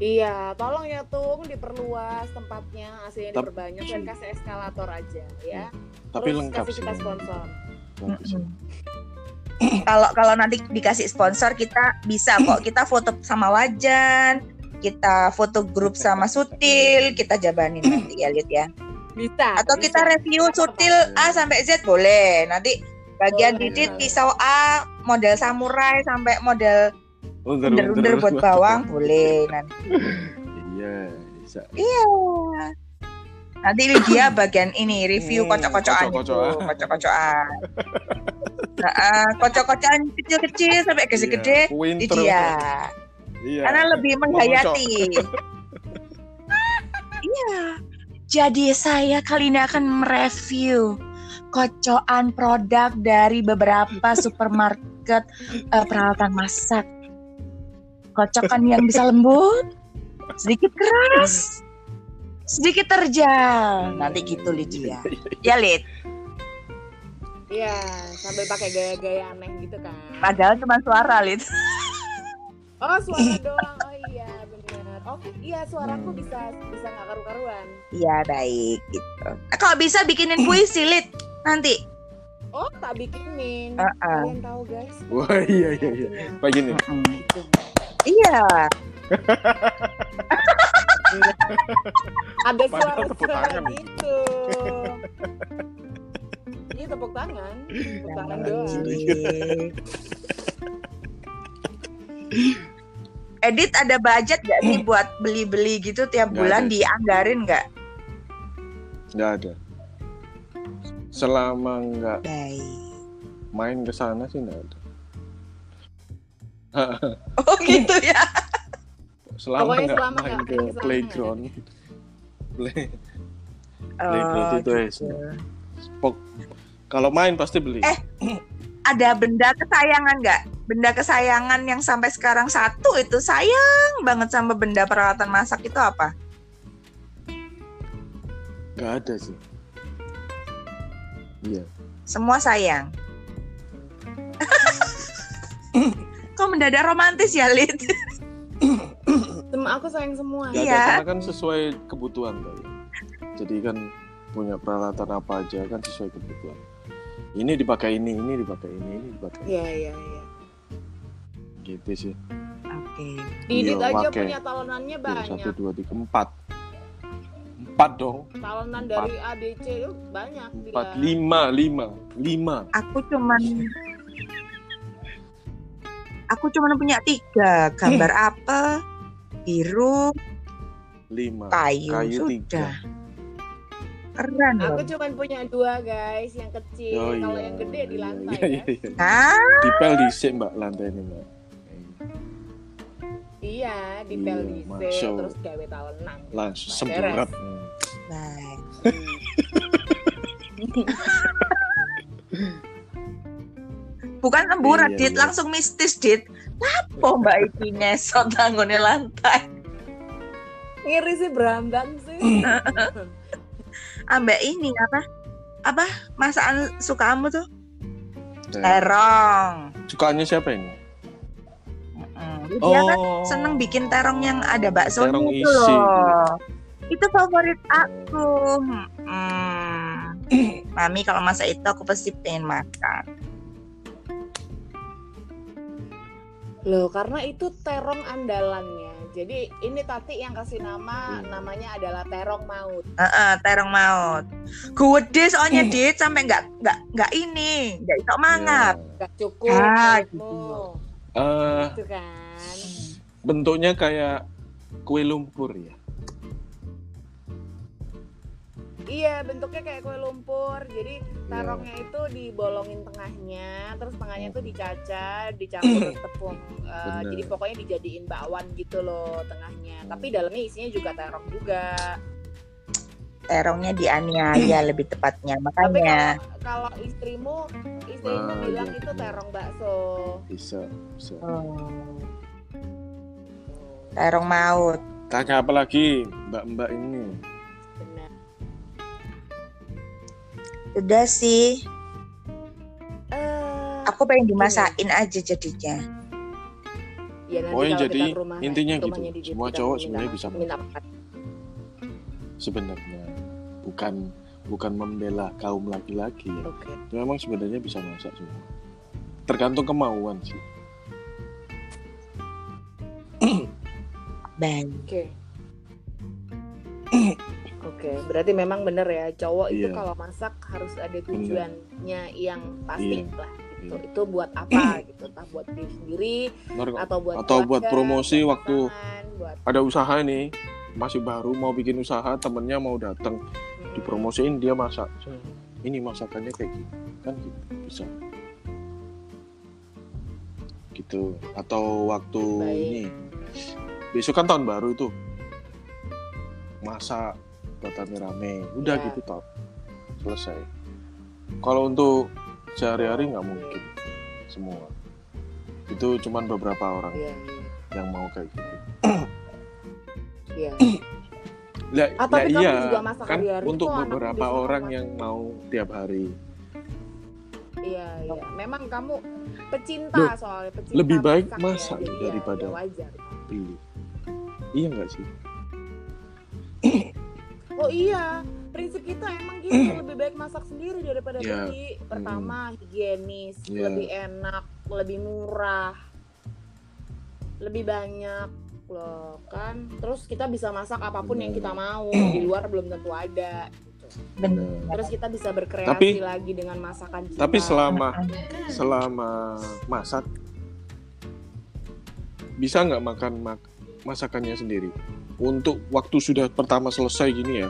Iya, tolong ya Tung diperluas tempatnya, AC-nya diperbanyak dan kasih eskalator aja ya. Tapi Terus lengkap kasih kita sih. sponsor. Kalau kalau nanti dikasih sponsor kita bisa kok kita foto sama Wajan, kita foto grup sama Sutil, kita jabanin nanti ya Lid ya. Bisa. Atau bisa. kita review Sutil. A sampai Z boleh. Nanti bagian Boleh, Didit pisau A model samurai sampai model Under-under. buat bawang boleh nanti. Iya, bisa. Iya. Nanti Lydia bagian ini review Hmm, kocok-kocokan itu, kocok-kocokan. kocok-kocokan. Nah, kocok-kocokan kecil-kecil sampai gede-gede Iya, dia. Iya. Karena lebih menghayati. Iya. Jadi saya kali ini akan mereview kocokan produk dari beberapa supermarket eh, peralatan masak. Kocokan yang bisa lembut, sedikit keras, sedikit terjal. Nanti gitu Lydia. Ya Lid, Iya, sambil pakai gaya-gaya aneh gitu kan. padahal cuma suara Lid. Oh, suara doang. Oh iya, benar. Oh, iya suaraku Hmm. bisa bisa nggak karu-karuan. Iya baik gitu. Kalau bisa bikinin puisi Lid nanti. Oh, tak bikinin. Uh-uh. Kalian tahu guys? Wah, iya iya iya. Artinya Kayak gini. gitu. Iya. Ada suara-suara tangan. gitu. Iya tepuk tangan, tepuk tangan doang. Anjir. Edit ada budget gak sih buat beli-beli gitu tiap Nggak bulan ada. dianggarin nggak? Nggak ada. Selama nggak Baik. main ke sana sih nggak ada. Oh gitu ya. Selama nggak main nggak ke sana, playground. Play, Oh, playground itu ya. gitu. Pok- Kalau main pasti beli. Eh. Ada benda kesayangan nggak? Benda kesayangan yang sampai sekarang satu itu sayang banget sama benda peralatan masak itu apa? Nggak ada sih. Iya. Semua sayang. Kok mendadak romantis ya, Lid? Sem- aku sayang semua. Nggak Iya. karena kan sesuai kebutuhan kali. Jadi kan punya peralatan apa aja kan sesuai kebutuhan. Ini dipakai ini, ini dipakai ini, ini dipakai Iya, iya, iya. gitu sih. Oke. Didit Iya, aja pakai. punya talonannya banyak. Satu, dua, tiga, empat. Empat dong. Talonan dari A, B, C itu banyak. Empat, Dila. lima, lima, lima. Aku cuman Aku cuman punya tiga gambar apel, biru, Lima. kayu, Kayu sudah. tiga. Keren loh. Aku cuma punya dua guys, yang kecil. Oh, Kalau iya. yang gede di lantai Iya, iya, ya. iya. Hah? Dipel disik mbak lantai ini mbak. Iya, di Iya, Masya Allah. terus gawe talonan. Langsung semburat. Bukan emburat, Iya, Dit, iya. langsung mistis, Dit. Lapo Mbak iki ngesot tanggone lantai. Ngiri sih berambang sih. Ambek ini apa? Apa masakan sukamu tuh? Dan Terong. Sukaannya siapa ini? Mm, Dia kan seneng bikin terong yang ada baksonya Terong itu isi. loh. Itu favorit aku. Hmm. Mami kalau masak itu aku pasti pengen makan. Loh, karena itu terong andalannya. Jadi ini Tati yang kasih nama, Hmm. namanya adalah terong maut. Heeh, terong maut. Gede soalnya dit sampai nggak nggak nggak ini, nggak iso mangap. Gak cukup Ah, gitu. Eh, Gitu kan. bentuknya kayak kue lumpur ya. Iya, bentuknya kayak kue lumpur. Jadi terongnya itu dibolongin tengahnya, terus tengahnya itu dicaca, dicampur tepung. Eh, Bener. jadi pokoknya dijadiin bakwan gitu loh tengahnya. Tapi dalamnya isinya juga terong juga. Terongnya dianiaya lebih tepatnya. Tapi Makanya kalau kalau istrimu, istrimu Ah, bilang iya, itu terong bakso. Bisa, bisa. oh, terong maut. Tanya apa lagi mbak-mbak ini? Udah sih, Eh, aku pengen dimasakin aja jadinya. ya nanti Pokoknya kalau jadi rumah, intinya gitu. Semua cowok sebenarnya bisa minta sebenarnya bukan bukan membela kaum laki-laki ya. Oke. Memang sebenarnya bisa masak semua. Tergantung kemauan sih. Baik. Oke. Oke, berarti memang bener ya cowok itu Iya. kalau masak harus ada tujuannya yang pasti Iya. lah gitu. Iya. Itu buat apa gitu? Entah buat diri sendiri Benar kok. atau buat Atau buat promosi buat waktu buat Ada usaha nih, masih baru mau bikin usaha, temennya mau datang Hmm. dipromosiin dia masak. Ini masakannya kayak gitu, kan gitu bisa. Gitu. Atau waktu Baik. ini besok kan tahun baru itu masak buat rame-rame udah Ya. gitu toh selesai kalau untuk sehari-hari nggak mungkin semua itu cuman beberapa orang Iya, iya. yang mau kayak gitu Iya. Ya, Ah, ya tapi kamu iya, juga masak kan hari-hari untuk beberapa orang yang mau tiap hari. Iya, iya. Memang kamu pecinta Loh, soalnya pecinta lebih baik masak masak ya, ya- daripada- ya wajar. Beli. Iya nggak sih? Oh iya, prinsip kita emang gitu lebih baik masak sendiri daripada Iya. beli. Pertama higienis, Iya. lebih enak, lebih murah, lebih banyak loh kan. Terus kita bisa masak apa pun yang Benar. kita mau di luar belum tentu ada. gitu. Benar. Terus kita bisa berkreasi Tapi- lagi dengan masakan kita. Tapi selama selama masak bisa nggak makan mak- masakannya sendiri? Untuk waktu sudah pertama selesai gini ya,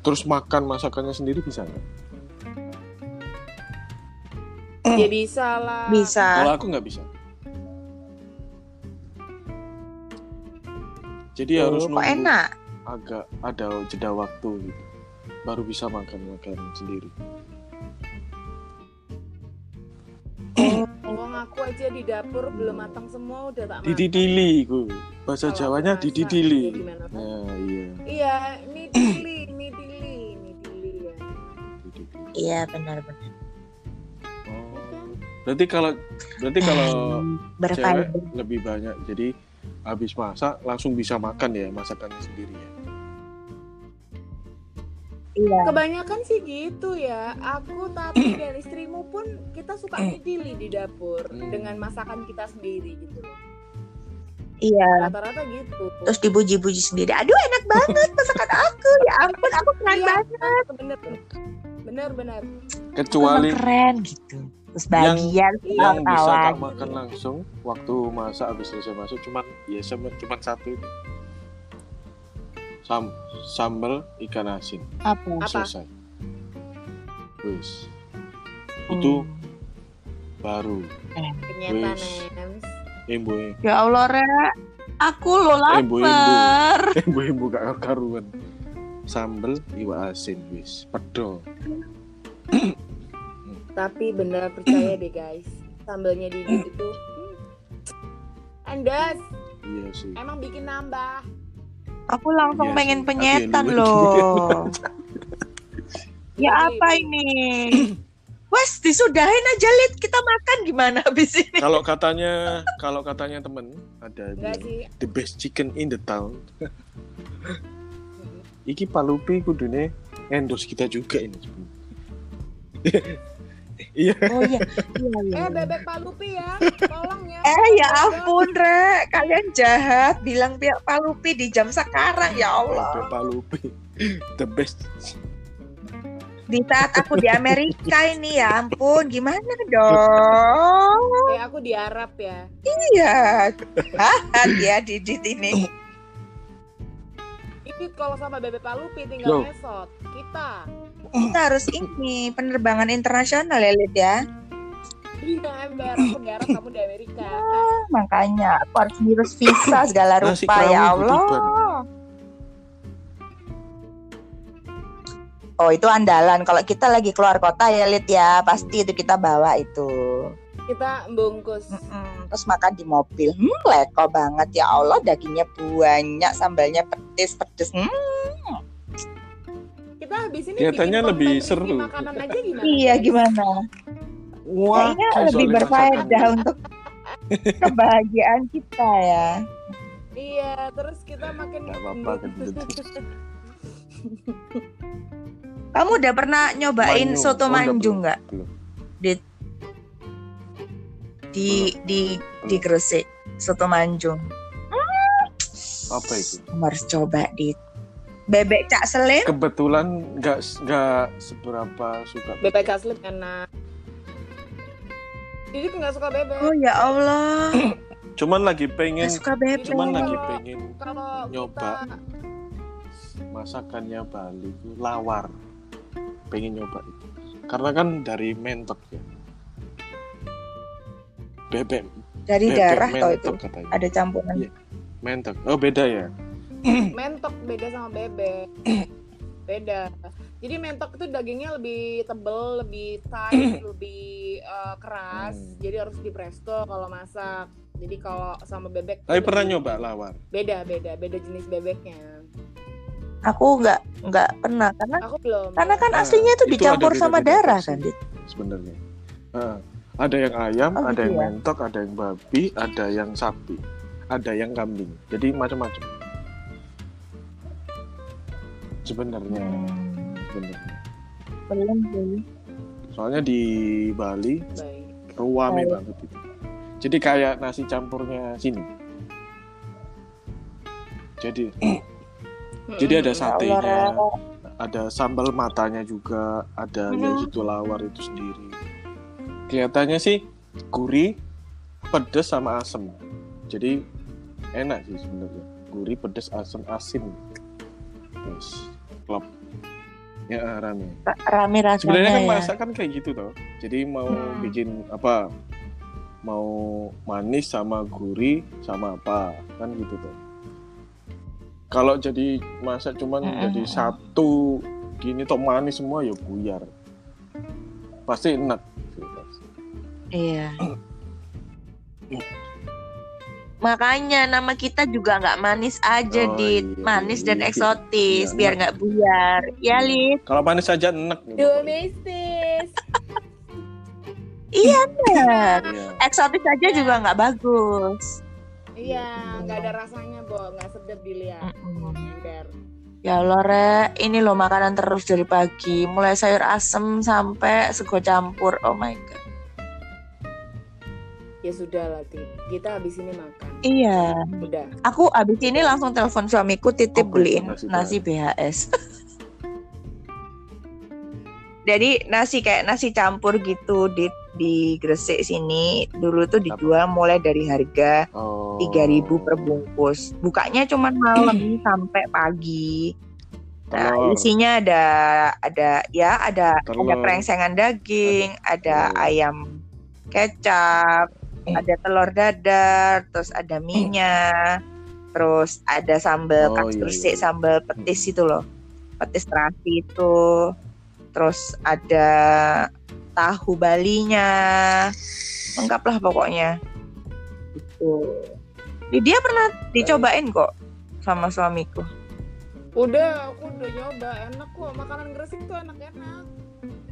terus makan masakannya sendiri bisa nggak? ya bisa lah. Bisa. Kalau aku nggak bisa. Jadi Tuh, harus nunggu enak. agak ada jeda waktu gitu, baru bisa makan makan sendiri. Wong aku aja di dapur belum matang semua udah tak makan. Dididili, ku. bahasa Kalau Jawanya masak, dididili. ya? Nah, iya. Iya, ini dili, ini dili, ini dili ya. Iya benar-benar. Oh. Berarti kalau berarti kalau cewek lebih banyak, jadi habis masak langsung bisa makan ya masakannya sendiri ya. Iya. Kebanyakan sih gitu ya. Aku tapi dan istrimu pun kita suka dili di dapur Hmm. dengan masakan kita sendiri gitu loh. Iya. Rata-rata gitu. Terus dipuji-puji sendiri. Aduh enak banget masakan aku. Ya ampun aku keren Iya. banget. bener bener bener. Kecuali Emang keren gitu. Terus Yang- bagian yang bisa tak makan langsung waktu masak habis selesai masak cuman ya cuman satu itu. Sam sambal ikan asin apa? Apa? selesai. Wis. Itu Hmm. baru Ternyata Wis. Embo Ya Allah Re, aku lo Embo, embo. lapar. embo embo gak karuan. Sambel iwak asin wis pedo. Tapi bener percaya deh guys. Sambalnya Didit itu hmm, Andas, Iya sih. emang bikin nambah. Aku langsung Iya pengen penyetan ya loh. ya Jadi, apa ini? Wes disudahin aja Lid, kita makan gimana habis ini? Kalau katanya kalau katanya temen ada bilang, sih. the best chicken in the town. Iki palupi kudune endorse kita juga ini. Iya. Oh iya, iya, iya. Eh bebek palupi ya, tolong ya. Eh ya ampun Re, kalian jahat bilang pihak Palupi di jam sekarang ya Allah. Bebek palupi. The best. Di saat aku di Amerika ini ya ampun, gimana dong? Eh aku di Arab ya. Iya, jahat ya Didit ini. Ini kalau sama bebek palupi tinggal Loh. mesot. Kita. Kita harus ini penerbangan internasional ya Lid ya. Iya ember, aku kamu di Amerika. Makanya aku harus ngurus visa segala rupa ya Allah. Tuban. Oh itu andalan. Kalau kita lagi keluar kota ya Lid ya, pasti itu kita bawa itu. Kita bungkus. Mm-mm, Terus makan di mobil. Hmm, leko banget ya Allah. Dagingnya banyak, sambalnya pedes pedes. Hmm, Kita habis ini Kelihatannya bikin lebih seru. makanan aja gimana? iya gimana? Wah, Kayaknya lebih berfaedah untuk kebahagiaan kita ya. Iya, terus kita makin apa-apa, gendut. Kamu udah pernah nyobain Manyu. soto Oh, manjung nggak? Di di di di Gresik soto manjung. Apa itu? Kamu harus coba di bebek cak selim. Kebetulan nggak nggak seberapa suka. bebek asli enak. Jadi nggak suka bebek. Oh ya Allah, Cuman lagi pengen, suka bebek. cuman Kalau- lagi pengen Kalau Nyoba. kita masakannya Bali itu lawar. Pengen nyoba itu. Karena kan dari mentok ya. Bebek, Dari bebek darah toh itu mentok katanya. ada campuran. Iya. Mentok. Oh beda ya. mentok beda sama bebek. beda. Jadi mentok itu dagingnya lebih tebel, lebih tight, lebih eh, keras. Hmm. Jadi harus di presto kalau masak. Jadi kalau sama bebek Tapi pernah nyoba lawar. Beda, beda, beda jenis bebeknya. Aku nggak nggak pernah karena Aku belum. karena kan Ah, aslinya itu itu dicampur ada sama beda-beda darah versi. kan. Sebenarnya. Heeh. ada yang ayam, Oh, ada gitu yang ya? mentok, ada yang babi, ada yang sapi, ada yang kambing. Jadi macam-macam. Sebenarnya, sebenarnya. belum sih. Soalnya di Bali Baik. ruame Baik. banget itu. Jadi kayak nasi campurnya sini. Jadi Jadi ada satenya, Ya Allah, ada sambal matanya juga, ada ya Mhm. itu lawar itu sendiri. Kelihatannya sih gurih, pedes sama asem. Jadi enak sih sebenarnya. Gurih, pedes, asem, asin. Yes. Klop. Ya rame. rame rasanya Sebenarnya kan ya. masak kan kayak gitu toh. Jadi mau Hmm. bikin apa? Mau manis sama gurih sama apa? Kan gitu toh. Kalau jadi masak cuman Hmm. jadi satu gini toh manis semua ya buyar. Pasti enak. Iya. Makanya nama kita juga nggak manis aja, Oh, Dit. iya, Manis iya, dan iya. eksotis, Iya, biar enak. nggak buyar. Ya, Lid. Kalau manis aja enak. Domestis. Iya. Iya. Eksotis aja juga nggak bagus. Iya, nggak ada rasanya, Bo. Nggak sedap dilihat. Ember. Ya Allah, Re. Ini loh makanan terus dari pagi. Mulai sayur asem sampai sego campur. Oh my God. Ya sudah lah, Tit. Kita habis ini makan. Iya. Udah. Aku abis ini langsung telepon suamiku titip beliin nasi nasi BHS. Jadi nasi kayak nasi campur gitu di di Gresik sini dulu tuh dijual mulai dari harga Oh. 3000 per bungkus. Bukanya cuma malam sampai pagi. Nah, Telur. isinya ada ada ya ada ada Telur. krengsengan daging, ada Oh. ayam kecap, ada telur dadar, terus ada minyak, terus ada sambal Oh, khas iya, Gresik, iya. sambal petis itu loh. Petis terasi itu. Terus ada tahu balinya. Lengkap lah pokoknya. Gitu. Dia pernah dicobain kok sama suamiku. Udah, aku udah nyoba. Enak kok. Makanan Gresik tuh enak-enak.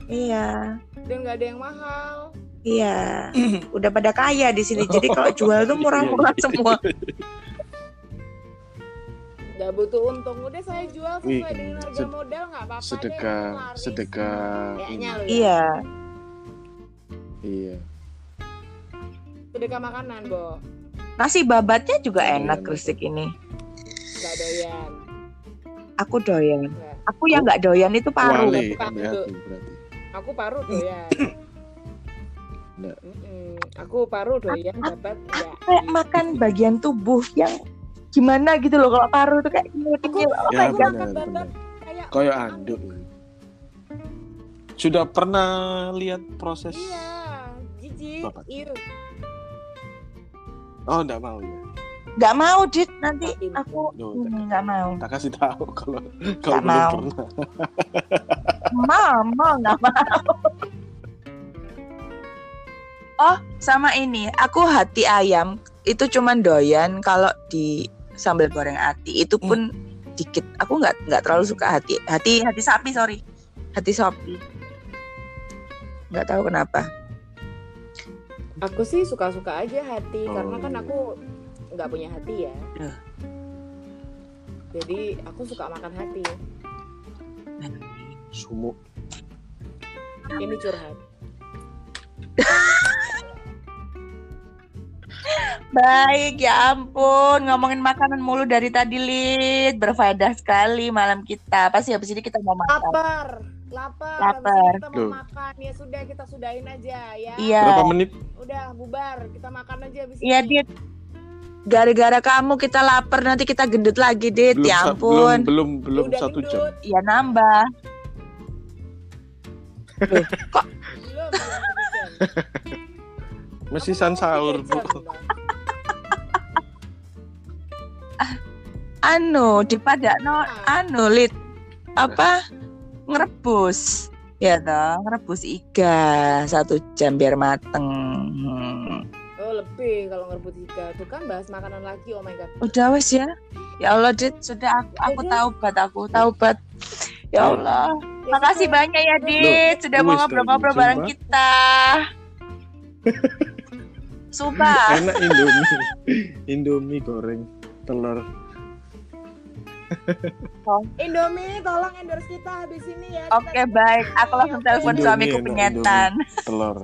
Iya. Dan nggak ada yang mahal. Iya, udah pada kaya di sini. Jadi kalau jual tuh murah-murah Iya, iya. semua. Nggak butuh untung. Udah saya jual sesuai dengan harga modal nggak apa-apa deh. sedekah laris. sedekah Kayaknya ya. Iya, Iya. Sedekah makanan, Bo. nasi babatnya juga Iya, enak enak. Gresik ini. Nggak doyan. Aku doyan. Aku yang nggak doyan itu paru. Wale. Aku paru doyan. Nggak. Mm-mm. Aku paru doyan dapat ya. Kayak makan bagian tubuh yang gimana gitu loh kalau paru tuh kayak nyil Oh Ya my god. makan benar babat benar. kayak Kayak anduk. Sudah pernah lihat proses? Iya, jijik. Oh, enggak mau ya. Nggak mau, Dit. Nanti aku Duh, ini nggak mau. Tak kasih tahu kalau kalau belum mau. pernah. Mama nggak mau. Oh, sama ini. Aku hati ayam itu cuman doyan kalau di sambal goreng ati. Itu pun dikit. Aku nggak nggak terlalu suka hati hati hati sapi sorry. Hati sapi. Nggak tahu kenapa. Aku sih suka-suka aja hati Oh, karena kan iya. aku nggak punya hati ya. Duh. Jadi aku suka makan hati. Sumuk. Ini curhat. Baik, ya ampun, ngomongin makanan mulu dari tadi, Lid. Berfaedah sekali malam kita. Pasti habis ini kita mau makan. Lapar, lapar. Lapar. Kita mau Duh. makan ya sudah kita sudahin aja ya. Iya. Berapa menit? Udah bubar, kita makan aja habis Iya, ini. Dit. Gara-gara kamu kita lapar nanti kita gendut lagi, Dit. Belum, ya sa- ampun. belum belum belum Udah satu jam. gendut. Iya nambah. Belum, belum satu jam. Masih Aku san mau sahur, Bu. Anu, di Padakno, anu, Lid. Apa? Ngerebus. Ya toh, ngerebus iga satu jam biar mateng. Hmm. Oh lebih kalau ngerebut iga. Tuh kan bahas makanan lagi. Oh my god. Udah wes ya. Ya Allah, Dit, sudah aku, aku Udah. taubat, aku taubat. Ya Allah. Ya Makasih banyak ya, Dit, sudah mau ngobrol-ngobrol bareng kita. Sumpah. Enak Indomie. Indomie goreng telur. Indomie tolong endorse kita habis ini ya. Oke, Kita- baik. Aku langsung telepon Indomie, suamiku penyetan. telur.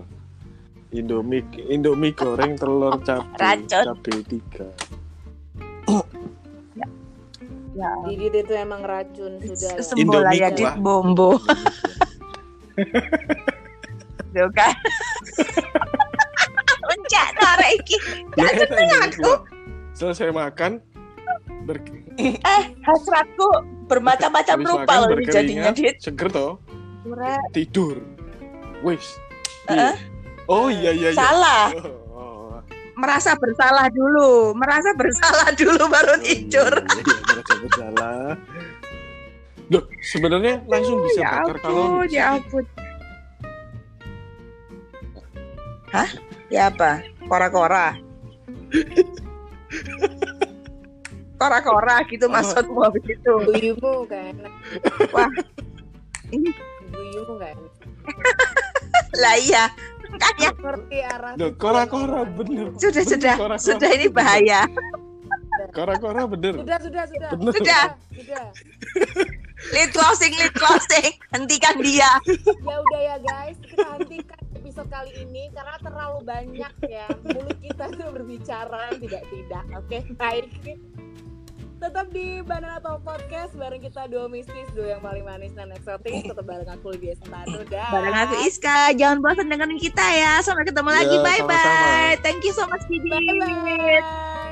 Indomie Indomie goreng telur cabai Racun. cabai tiga. Ya. Didit itu emang racun sudah. lah. Sembola Indomie ya, kuah. Dit Bombo. Tuh kan. Iki. Ya, Gak seneng enak, aku. Mbak. Selesai makan ber Eh, hasratku bermacam-macam rupa loh ini jadinya, Dit. seger toh, tidur. Wis. Eh? Oh iya iya iya. Salah. Oh, oh. Merasa bersalah dulu. Merasa bersalah dulu baru Oh, tidur. Iya, iya, merasa bersalah. Loh, sebenarnya langsung bisa Ya bakar ampun, kalori. ya ampun. Hah? Ya apa? Kora-kora. Kora-kora gitu Oh. maksudmu habis itu. Guyumu enak. Wah. Ini Guyumu enak. lah iya. Makanya Ngerti arah. Loh, kora-kora bener. sudah sudah Kora-kora sudah ini bener. bahaya. Kora-kora bener. Sudah, sudah, sudah. Bener. Sudah. Sudah. Lead closing, lead closing. Hentikan dia. Ya udah ya guys, kita hentikan episode kali ini karena terlalu banyak ya mulut kita tuh berbicara tidak-tidak. Oke, baik. Tetap di Banana Talk Podcast bareng kita duo mistis, duo yang paling manis dan eksotis. Tetap bareng aku Lydia Sentano dan Bareng aku Iska, jangan bosan dengerin kita ya. Sampai ketemu lagi. Ya, Bye bye. Thank you so much, Didi. Bye bye.